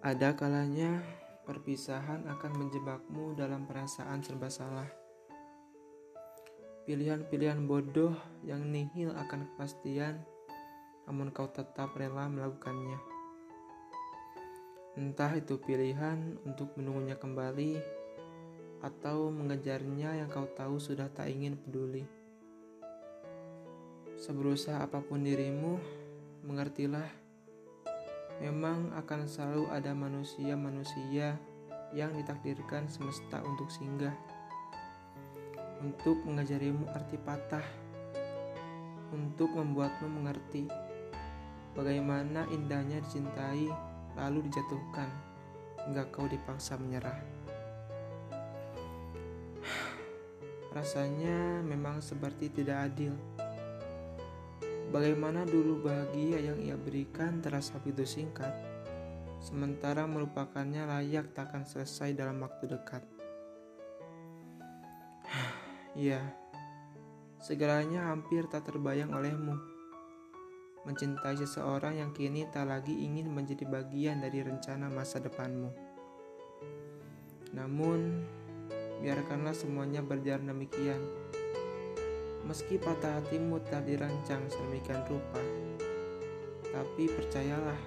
Ada kalanya perpisahan akan menjebakmu dalam perasaan serba salah. Pilihan-pilihan bodoh yang nihil akan kepastian, namun kau tetap rela melakukannya. Entah itu pilihan untuk menunggunya kembali atau mengejarnya yang kau tahu sudah tak ingin peduli. Seberusaha apa pun dirimu, mengertilah Memang akan selalu ada manusia-manusia yang ditakdirkan semesta untuk singgah, untuk mengajarimu arti patah, untuk membuatmu mengerti bagaimana indahnya dicintai lalu dijatuhkan hingga kau dipaksa menyerah. Rasanya memang seperti tidak adil. Bagaimana dulu bahagia yang ia berikan terasa begitu singkat, sementara melupakannya layak takkan selesai dalam waktu dekat. Iya, segalanya hampir tak terbayang olehmu. Mencintai seseorang yang kini tak lagi ingin menjadi bagian dari rencana masa depanmu. Namun, biarkanlah semuanya berjalan demikian Meski patah hatimu telah dirancang sedemikian rupa, tapi percayalah,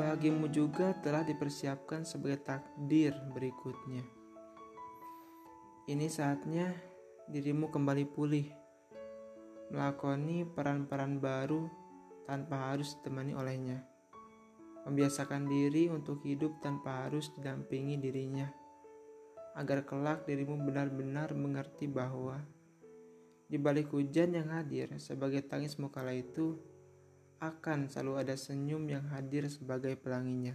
bahagiamu juga telah dipersiapkan sebagai takdir berikutnya. Ini saatnya dirimu kembali pulih, melakoni peran-peran baru tanpa harus ditemani olehnya. Membiasakan diri untuk hidup tanpa harus didampingi dirinya, agar kelak dirimu benar-benar mengerti bahwa di balik hujan yang hadir sebagai tangis mukala itu, akan selalu ada senyum yang hadir sebagai pelanginya.